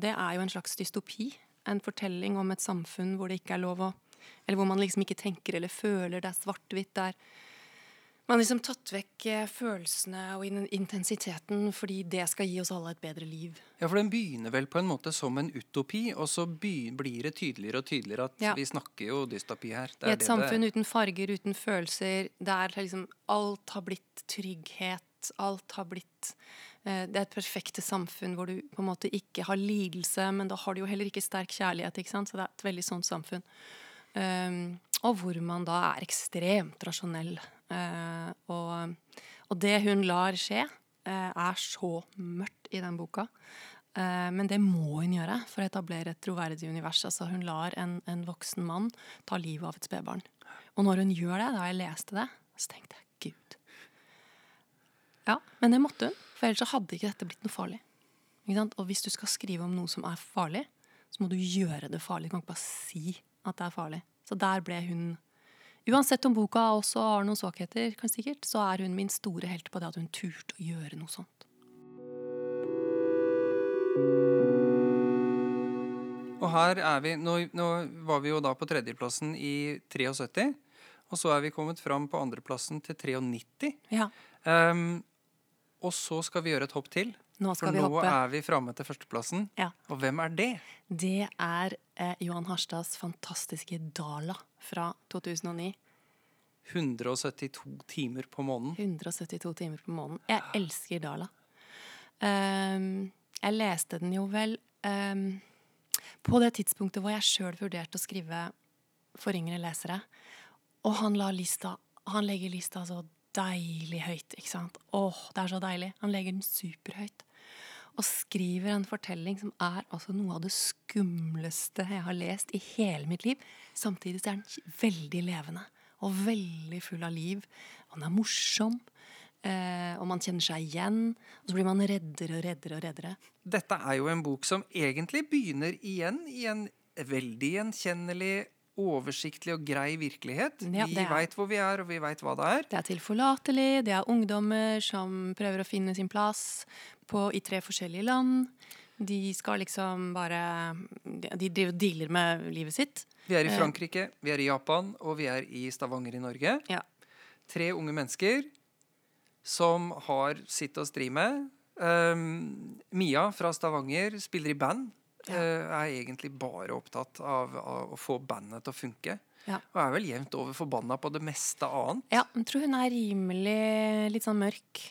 Det er jo en slags dystopi. En fortelling om et samfunn hvor det ikke er lov å Eller hvor man liksom ikke tenker eller føler. Det er svart-hvitt. Det er man har liksom tatt vekk eh, følelsene og intensiteten fordi det skal gi oss alle et bedre liv. Ja, for den begynner vel på en måte som en utopi, og så blir det tydeligere og tydeligere at Ja. vi snakker jo dystopi her. Det I et samfunn uten farger, uten følelser, der liksom alt har blitt trygghet, alt har blitt eh, Det er et perfekte samfunn hvor du på en måte ikke har lidelse, men da har du jo heller ikke sterk kjærlighet, ikke sant? Så det er et veldig sånt samfunn. Um, og hvor man da er ekstremt rasjonell. Eh, og, og det hun lar skje, eh, er så mørkt i den boka. Eh, men det må hun gjøre for å etablere et troverdig univers. Altså Hun lar en, en voksen mann ta livet av et spedbarn. Og når hun gjør det, da jeg leste det, så tenkte jeg gud. Ja, men det måtte hun, for ellers hadde ikke dette blitt noe farlig. Og hvis du skal skrive om noe som er farlig, så må du gjøre det farlig. Du kan ikke bare si at det er farlig. Så der ble hun Uansett om boka også har noen svakheter, kan sikkert, så er hun min store helt på det at hun turte å gjøre noe sånt. Og her er vi nå, nå var vi jo da på tredjeplassen i 73, og så er vi kommet fram på andreplassen til 93. Ja, Um, og så skal vi gjøre et hopp til, nå for vi nå hoppe. er vi framme til førsteplassen. Ja. Og hvem er det? Det er eh, Johan Harstads fantastiske Dala fra 2009. 172 timer på måneden. 172 timer på måneden. Jeg elsker Dala. Um, jeg leste den jo vel um, på det tidspunktet hvor jeg sjøl vurderte å skrive for yngre lesere. Og han, lista, han legger lista så deilig høyt, ikke sant. Åh, det er så deilig. Han legger den superhøyt. Og skriver en fortelling som er altså noe av det skumleste jeg har lest i hele mitt liv. Samtidig er den veldig levende og veldig full av liv. Den er morsom. Eh, og man kjenner seg igjen. Og så blir man reddere og reddere og reddere. Dette er jo en bok som egentlig begynner igjen i en veldig gjenkjennelig, oversiktlig og grei virkelighet. Ja, vi veit hvor vi er, og vi veit hva det er. Det er tilforlatelig. Det er ungdommer som prøver å finne sin plass på, i tre forskjellige land. De skal liksom bare De driver og dealer med livet sitt. Vi er i Eh. Frankrike, vi er i Japan, og vi er i Stavanger i Norge. Ja. Tre unge mennesker som har sitt å stri med. Um, Mia fra Stavanger spiller i band. Ja. eh, er egentlig bare opptatt av, av å få bandet til å funke. Ja. Og er vel jevnt over forbanna på det meste annet. Ja, jeg tror hun er rimelig litt sånn mørk.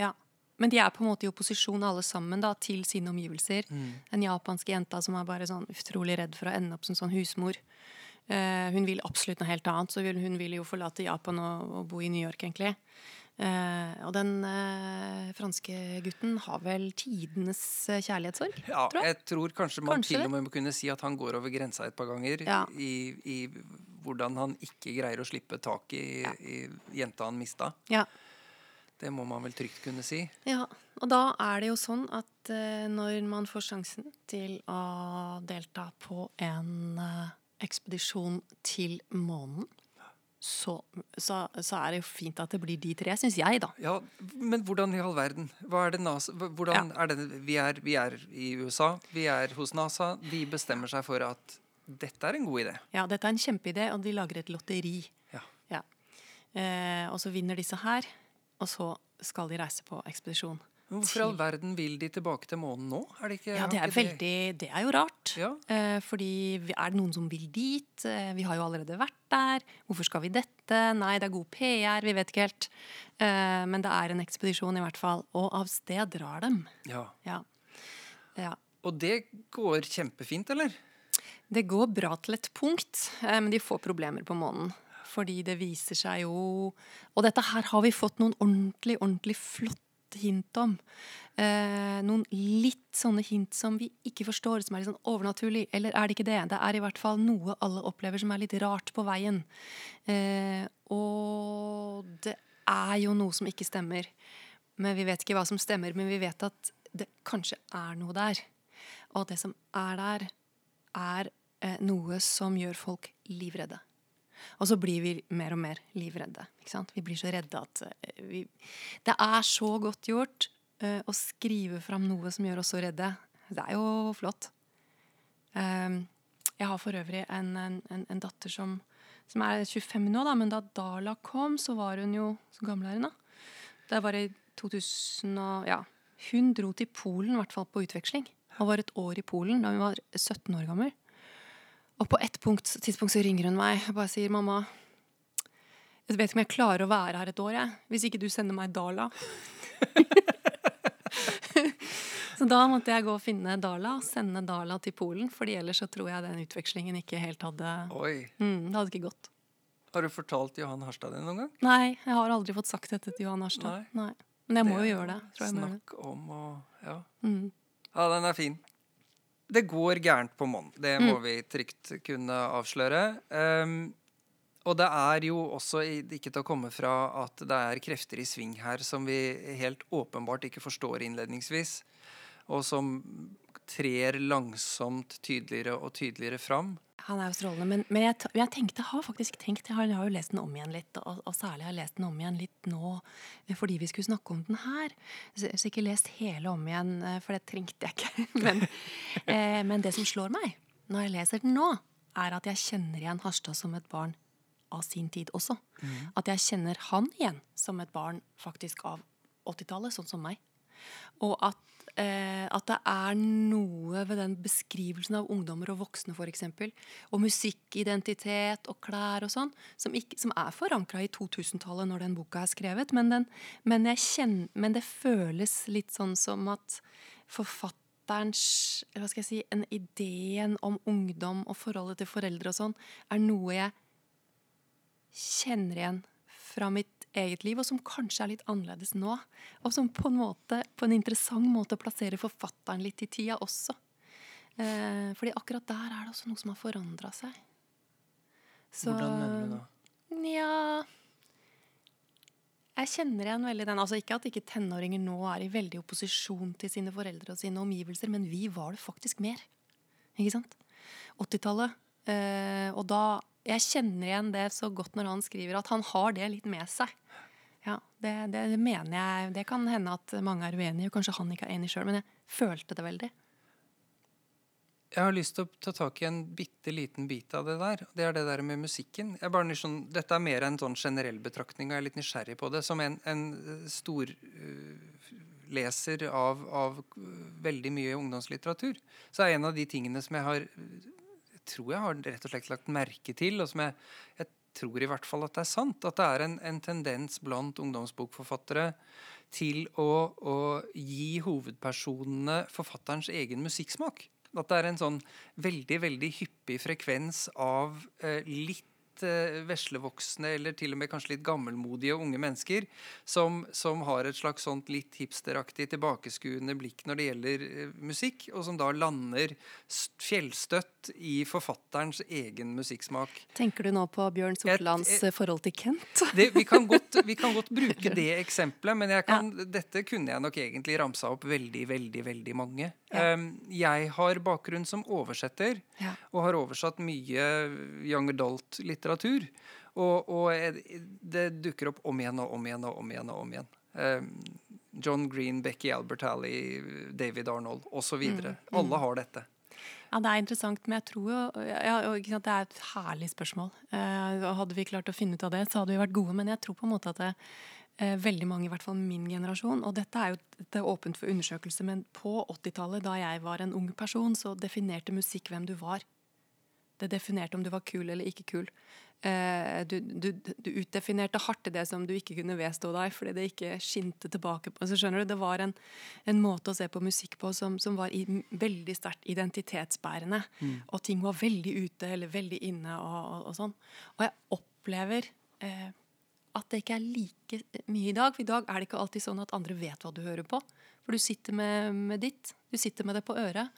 Ja. Men de er på en måte i opposisjon alle sammen da, til sine omgivelser. Den japanske jenta som er bare sånn utrolig redd for å ende opp som sånn husmor. Uh, hun vil absolutt noe helt annet, så hun vil jo forlate Japan og, og bo i New York, egentlig. Eh, og den eh, franske gutten har vel tidenes eh, kjærlighetssorg, Ja, tror jeg. jeg tror kanskje man Kanskje til og med må kunne si at han går over grensa et par ganger Ja. i, i hvordan han ikke greier å slippe tak i, Ja. i jenta han mista. Ja. Det må man vel trygt kunne si. Ja, og da er det jo sånn at eh, når man får sjansen til å delta på en eh, ekspedisjon til månen, så, så, så er det jo fint at det blir de tre, syns jeg, da. Ja, Men hvordan i all verden? Hva er det NASA hvordan er det, vi, er, vi er i USA, vi er hos NASA. De bestemmer seg for at dette er en god idé. Ja, dette er en kjempeidé, og de lager et lotteri. Ja. Ja. Eh, og så vinner disse her, og så skal de reise på ekspedisjon. Hvorfor i all verden vil de tilbake til månen nå? Er det ikke, Ja, det er veldig Det er jo rart. Ja. Eh, fordi er det noen som vil dit? Eh, vi har jo allerede vært der. Hvorfor skal vi dette? Nei, det er god PR. Vi vet ikke helt. Eh, men det er en ekspedisjon i hvert fall. Og av sted drar dem. Ja. Ja. ja. Og det går kjempefint, eller? Det går bra til et punkt, men de får problemer på månen. Fordi det viser seg jo Og dette her har vi fått noen ordentlig, ordentlig flotte hint om. Eh, noen litt sånne hint som vi ikke forstår, som er litt sånn overnaturlig. Eller er det ikke det? Det er i hvert fall noe alle opplever som er litt rart på veien. Eh, og det er jo noe som ikke stemmer. Men vi vet ikke hva som stemmer, men vi vet at det kanskje er noe der. Og det som er der, er eh, noe som gjør folk livredde. Og så blir vi mer og mer livredde. Ikke sant? Vi blir så redde at eh, vi Det er så godt gjort uh, å skrive fram noe som gjør oss så redde. Det er jo flott. Um, jeg har for øvrig en, en, en, en datter som, som er 25 nå, da, men da Dala kom, så var hun jo Så gammel er hun, da? Det var i 2000 og Ja. Hun dro til Polen, i hvert fall på utveksling. Og var et år i Polen da hun var 17 år gammel. Og på et punkt, tidspunkt så ringer hun meg og bare sier 'mamma', jeg vet ikke om jeg klarer å være her et år, jeg, hvis ikke du sender meg Dala. så da måtte jeg gå og finne Dala og sende Dala til Polen, fordi ellers så tror jeg den utvekslingen ikke helt hadde Oi. mm, Det hadde ikke gått. Har du fortalt Johan Harstad det noen gang? Nei, jeg har aldri fått sagt dette til Johan Harstad. Nei. Men jeg må jo gjøre det. Tror jeg det. Snakk om å Ja. Mm. Ja, den er fin. Det går gærent på Mon. Det Mm. må vi trygt kunne avsløre. Um, og det er jo også ikke til å komme fra at det er krefter i sving her som vi helt åpenbart ikke forstår innledningsvis, og som trer langsomt tydeligere og tydeligere fram. Han er jo strålende, men, men jeg, jeg tenkte, har faktisk tenkt Jeg har, jeg har jo lest den om igjen litt, og, og særlig har jeg lest den om igjen litt nå fordi vi skulle snakke om den her. Så har ikke lest hele om igjen, eh, for det trengte jeg ikke. Men, eh, men det som slår meg når jeg leser den nå, er at jeg kjenner igjen Harstad som et barn av sin tid også. At jeg kjenner han igjen som et barn faktisk av 80-tallet, sånn som meg. Og at, eh, at det er noe ved den beskrivelsen av ungdommer og voksne f.eks., og musikkidentitet og klær og sånn, som, som er forankra i 2000-tallet når den boka er skrevet. Men, den, men, kjenner, men det føles litt sånn som at forfatterens hva skal jeg si, en ideen om ungdom og forholdet til foreldre og sånn, er noe jeg kjenner igjen fra mitt eget liv, og som kanskje er litt annerledes nå. Og som på en, måte, på en interessant måte plasserer forfatteren litt i tida også. Eh, fordi akkurat der er det også noe som har forandra seg. Så- Hvordan mener du da? Nja Jeg kjenner igjen veldig den. Altså Ikke at ikke tenåringer nå er i veldig opposisjon til sine foreldre og sine omgivelser, men vi var det faktisk mer. Ikke sant? 80-tallet. Eh, og da Jeg kjenner igjen det så godt når han skriver at han har det litt med seg. Ja, det, det, mener jeg. Det kan hende at mange er uenige, og kanskje han ikke er enig sjøl, men jeg følte det veldig. Jeg har lyst til å ta tak i en bitte liten bit av det der. Det er det der med musikken. Jeg bare nysgjerrig- dette er mer en sånn generell betraktning, og jeg er litt nysgjerrig på det. Som en, en stor uh, leser av, av uh, veldig mye ungdomslitteratur, så er en av de tingene som jeg har tror jeg har rett og slett lagt merke til, og som jeg, jeg tror i hvert fall at det er sant, at det er en, en tendens blant ungdomsbokforfattere til å, å gi hovedpersonene forfatterens egen musikksmak. At det er en sånn veldig veldig hyppig frekvens av eh, litt eh, veslevoksne, eller til og med kanskje litt gammelmodige unge mennesker, som, som har et slags sånt litt hipsteraktig tilbakeskuende blikk når det gjelder eh, musikk, og som da lander s- i forfatterens egen musikksmak. Tenker du nå på Bjørn Sortlands Et- et, forhold til Kent? Det, vi, kan godt, vi kan godt bruke det eksempelet, men kan, dette kunne jeg nok egentlig ramsa opp veldig, veldig, veldig mange. Ja. Um, jeg har bakgrunn som oversetter, Ja. og har oversatt mye young adult-litteratur. Og, og eh, det dukker opp om igjen og om igjen og om igjen. og om igjen. Um, John Green, Becky Albert Halley, David Arnold osv. Mm, mm. Alle har dette. Ja, Det er interessant, men jeg tror jo ja, Det er et herlig spørsmål. Eh, hadde vi klart å finne ut av det, så hadde vi vært gode. Men jeg tror på en måte at det, eh, veldig mange, i hvert fall min generasjon Og dette er jo dette er åpent for undersøkelse, men på 80-tallet, da jeg var en ung person, så definerte musikk hvem du var. Det definerte om du var kul eller ikke kul. Eh, du, du, du, utdefinerte hardt det som du ikke kunne vedstå deg fordi det ikke skinte tilbake. på. Så skjønner du, Det var en, en måte å se på musikk på som, som var i, veldig sterkt identitetsbærende. Mm. Og ting var veldig ute eller veldig inne og, og, og sånn. Og jeg opplever eh, at det ikke er like mye i dag. For i dag er det ikke alltid sånn at andre vet hva du hører på. For du sitter med, med ditt. Du sitter med det på øret.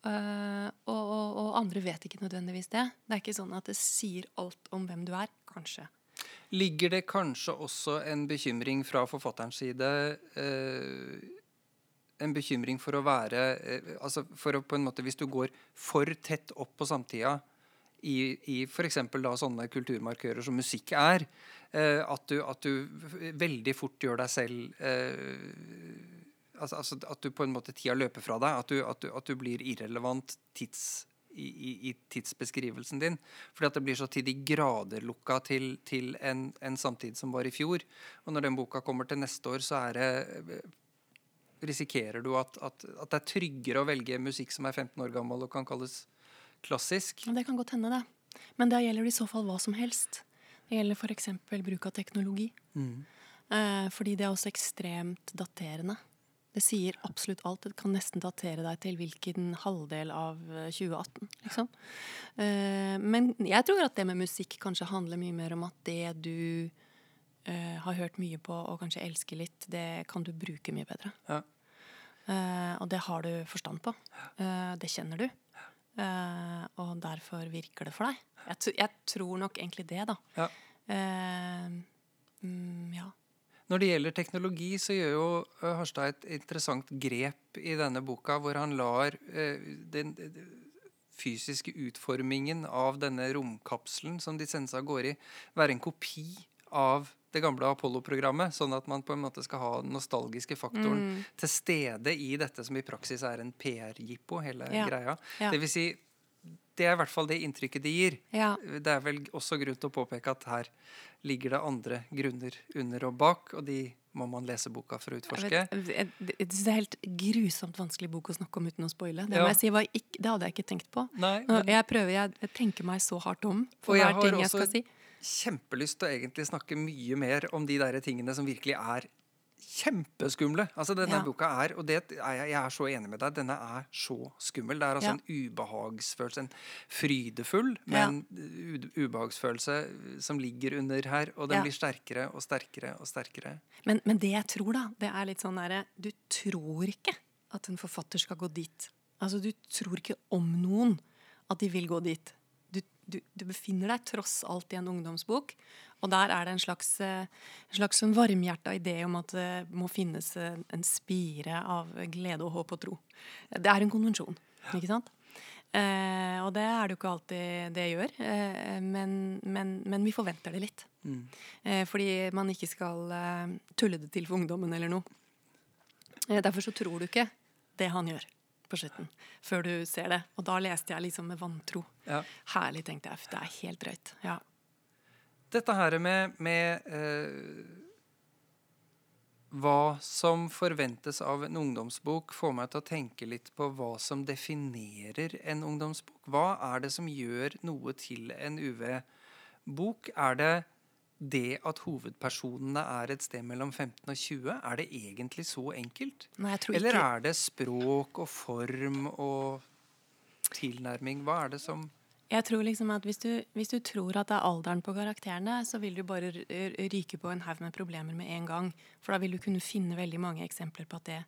Uh, og, og, og, andre vet ikke nødvendigvis det. Det er ikke sånn at det sier alt om hvem du er. Kanskje. Ligger det kanskje også en bekymring fra forfatterens side uh, En bekymring for å være uh, altså for å på en måte Hvis du går for tett opp på samtida i, i f.eks. sånne kulturmarkører som musikk er, at du, at, du, veldig fort gjør deg selv altså, altså, At du på en måte tida løper fra deg. At du, at du, at du blir irrelevant tids, i, i, i, tidsbeskrivelsen din. Fordi at det blir så til de grader lukka til, til en, en, samtid som var i fjor. Og når den boka kommer til neste år, så er det Risikerer du at, at, at det er tryggere å velge musikk som er 15 år gammel og kan kalles klassisk? Det kan godt hende, det. Men da gjelder det i så fall hva som helst. Det gjelder f.eks. bruk av teknologi. Mm. Eh, fordi det er også ekstremt daterende. Det sier absolutt alt. Det kan nesten datere deg til hvilken halvdel av 2018. Eh, liksom. Uh, men jeg tror at det med musikk kanskje handler mye mer om at det du uh, har hørt mye på og kanskje elsker litt, det kan du bruke mye bedre. Ja. Og det har du forstand på. det kjenner du. og derfor virker det for deg. Jeg, jeg, tror nok egentlig det, da. Ja. Mm, ja. Når det gjelder teknologi, så gjør jo eh, Harstad et interessant grep i denne boka, hvor han lar eh, den fysiske utformingen av denne romkapselen som de sendes av gårde i, være en kopi av det gamle Apollo-programmet, sånn at man på en måte skal ha den nostalgiske faktoren mm. til stede i dette som i praksis er en PR-jippo, hele ja. greia. Ja. Det vil si, det er i hvert fall det inntrykket de gir. Ja. Det er vel også grunn til å påpeke at her ligger det andre grunner under og bak, og de må man lese boka for å utforske. Jeg, Vet, det er helt grusomt vanskelig bok å snakke om uten å spoile. Det, ja. si, ikke, det hadde jeg ikke tenkt på. Nei, men... jeg, prøver, jeg tenker meg så hardt om for hver ting jeg skal si. Jeg har også kjempelyst til å egentlig snakke mye mer om de der tingene som virkelig er kjempeskumle. Altså Denne ja. boka er, og det er jeg, jeg, er så enig med deg, denne er så skummel. Det er altså ja. en ubehagsfølelse. En frydefull, men ja. ubehagsfølelse som ligger under her. Og den blir sterkere og sterkere og sterkere. Men, men, det jeg tror, da, det er litt sånn derre Du tror ikke at en forfatter skal gå dit. Altså, du tror ikke om noen at de vil gå dit. Du, du, befinner deg tross alt i en ungdomsbok. Og der er det en slags, eh, en slags sånn varmhjerta idé om at det må finnes eh, en spire av glede og håp og tro. Det er en konvensjon, ikke sant? Eh, og det er det jo ikke alltid det gjør, eh, men, men, men, vi forventer det litt. Mm. Eh, fordi man ikke skal eh, tulle det til for ungdommen eller noe. derfor så tror du ikke det han gjør på slutten, før du ser det. Og da leste jeg liksom med vantro. Ja. Herlig, tenkte jeg. Det er helt drøyt. Ja. Dette her med, med eh, hva som forventes av en ungdomsbok, får meg til å tenke litt på hva som definerer en ungdomsbok. Hva er det som gjør noe til en UV-bok? Er det det at hovedpersonene er et sted mellom 15 og 20? Er det egentlig så enkelt? Nei, Eller er det språk og form og tilnærming? Hva er det som jeg tror liksom at hvis du, hvis du, tror at det er alderen på karakterene, så vil du bare ryke på en haug med problemer med en gang. For da vil du kunne finne veldig mange eksempler på at det,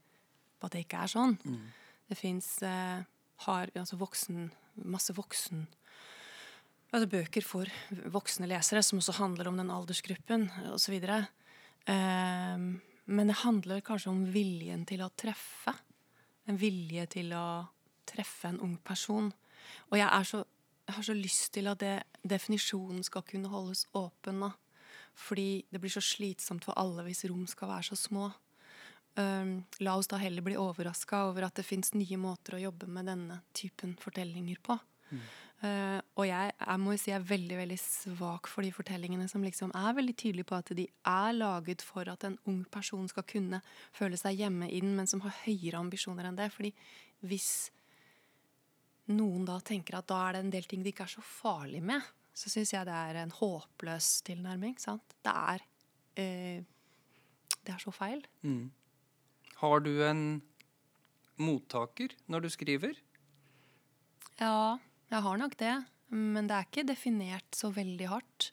på at det ikke er sånn. Mm. Det fins eh, altså voksen, masse voksen altså bøker for voksne lesere som også handler om den aldersgruppen osv. Eh, men det handler kanskje om viljen til å treffe. En vilje til å treffe en ung person. Og jeg så jeg har så lyst til at det, definisjonen skal kunne holdes åpen. da. Fordi det blir så slitsomt for alle hvis rom skal være så små. Um, la oss da heller bli overraska over at det fins nye måter å jobbe med denne typen fortellinger på. Uh, og jeg, jeg må si jeg er veldig veldig svak for de fortellingene som liksom er veldig tydelige på at de er laget for at en ung person skal kunne føle seg hjemme i den, men som har høyere ambisjoner enn det. Fordi hvis noen da tenker at da er det en del ting det ikke er så farlig med, så syns jeg det er en håpløs tilnærming. sant? Det er uh, Det er så feil. Har du en mottaker når du skriver? Ja, jeg har nok det. Men det er ikke definert så veldig hardt.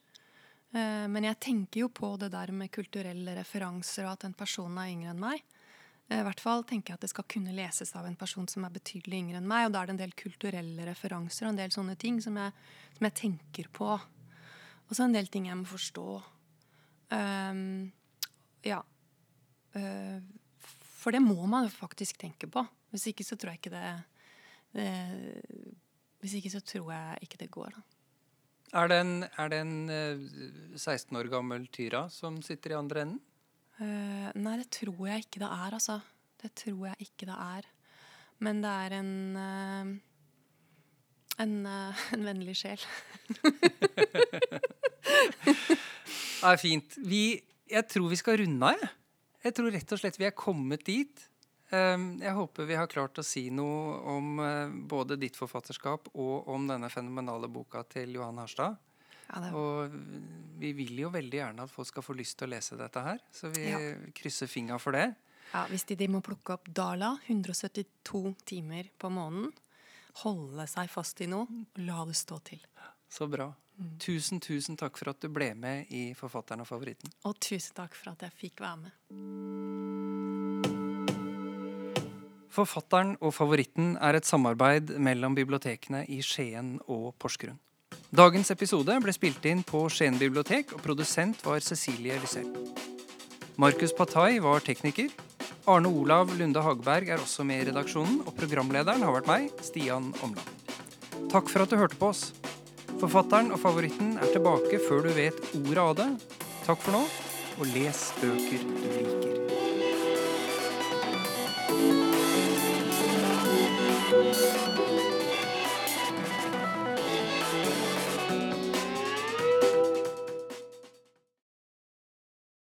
Eh, Men jeg tenker jo på det der med kulturelle referanser og at en person er yngre enn meg. Eh, I hvert fall tenker jeg at det skal kunne leses av en person som er betydelig yngre enn meg. Og da er det en del kulturelle referanser og en del sånne ting som jeg, som jeg tenker på. Og så en del ting jeg må forstå. Um, ja. Uh, for det må man faktisk tenke på. Hvis ikke så tror jeg ikke det, det Hvis ikke så tror jeg ikke det går. Da. Er det en, er det en eh, 16 år gammel Tyra som sitter i andre enden? Uh, nei, det tror jeg ikke det er, altså. Det tror jeg ikke det er. Men det er en uh, en, uh, en vennlig sjel. Det er fint. Vi, jeg tror vi skal runde av, jeg. Jeg tror rett og slett vi er kommet dit. Um, jeg håper vi har klart å si noe om eh, både ditt forfatterskap og om denne fenomenale boka til Johan Harstad. Ja, det, Og vi vil jo veldig gjerne at folk skal få lyst til å lese dette her, så vi Ja. krysser fingra for det. ja, hvis de, de må plukke opp Dala, 172 timer på måneden, holde seg fast i noe la det stå til. Så bra. Tusen, tusen takk for at du ble med i Forfatteren og favoritten. Og tusen takk for at jeg fikk være med. Forfatteren og favoritten er et samarbeid mellom bibliotekene i Skien og Porsgrunn. Dagens episode ble spilt inn på Skien bibliotek, og produsent var Cecilie Lysell. Markus Patai var tekniker. Arne Olav Lunde Hagberg er også med i redaksjonen, og programlederen har vært meg, Stian Omland. Takk for at du hørte på oss. Forfatteren og favoritten er tilbake før du vet ordet av det. Takk for nå, og les bøker du liker.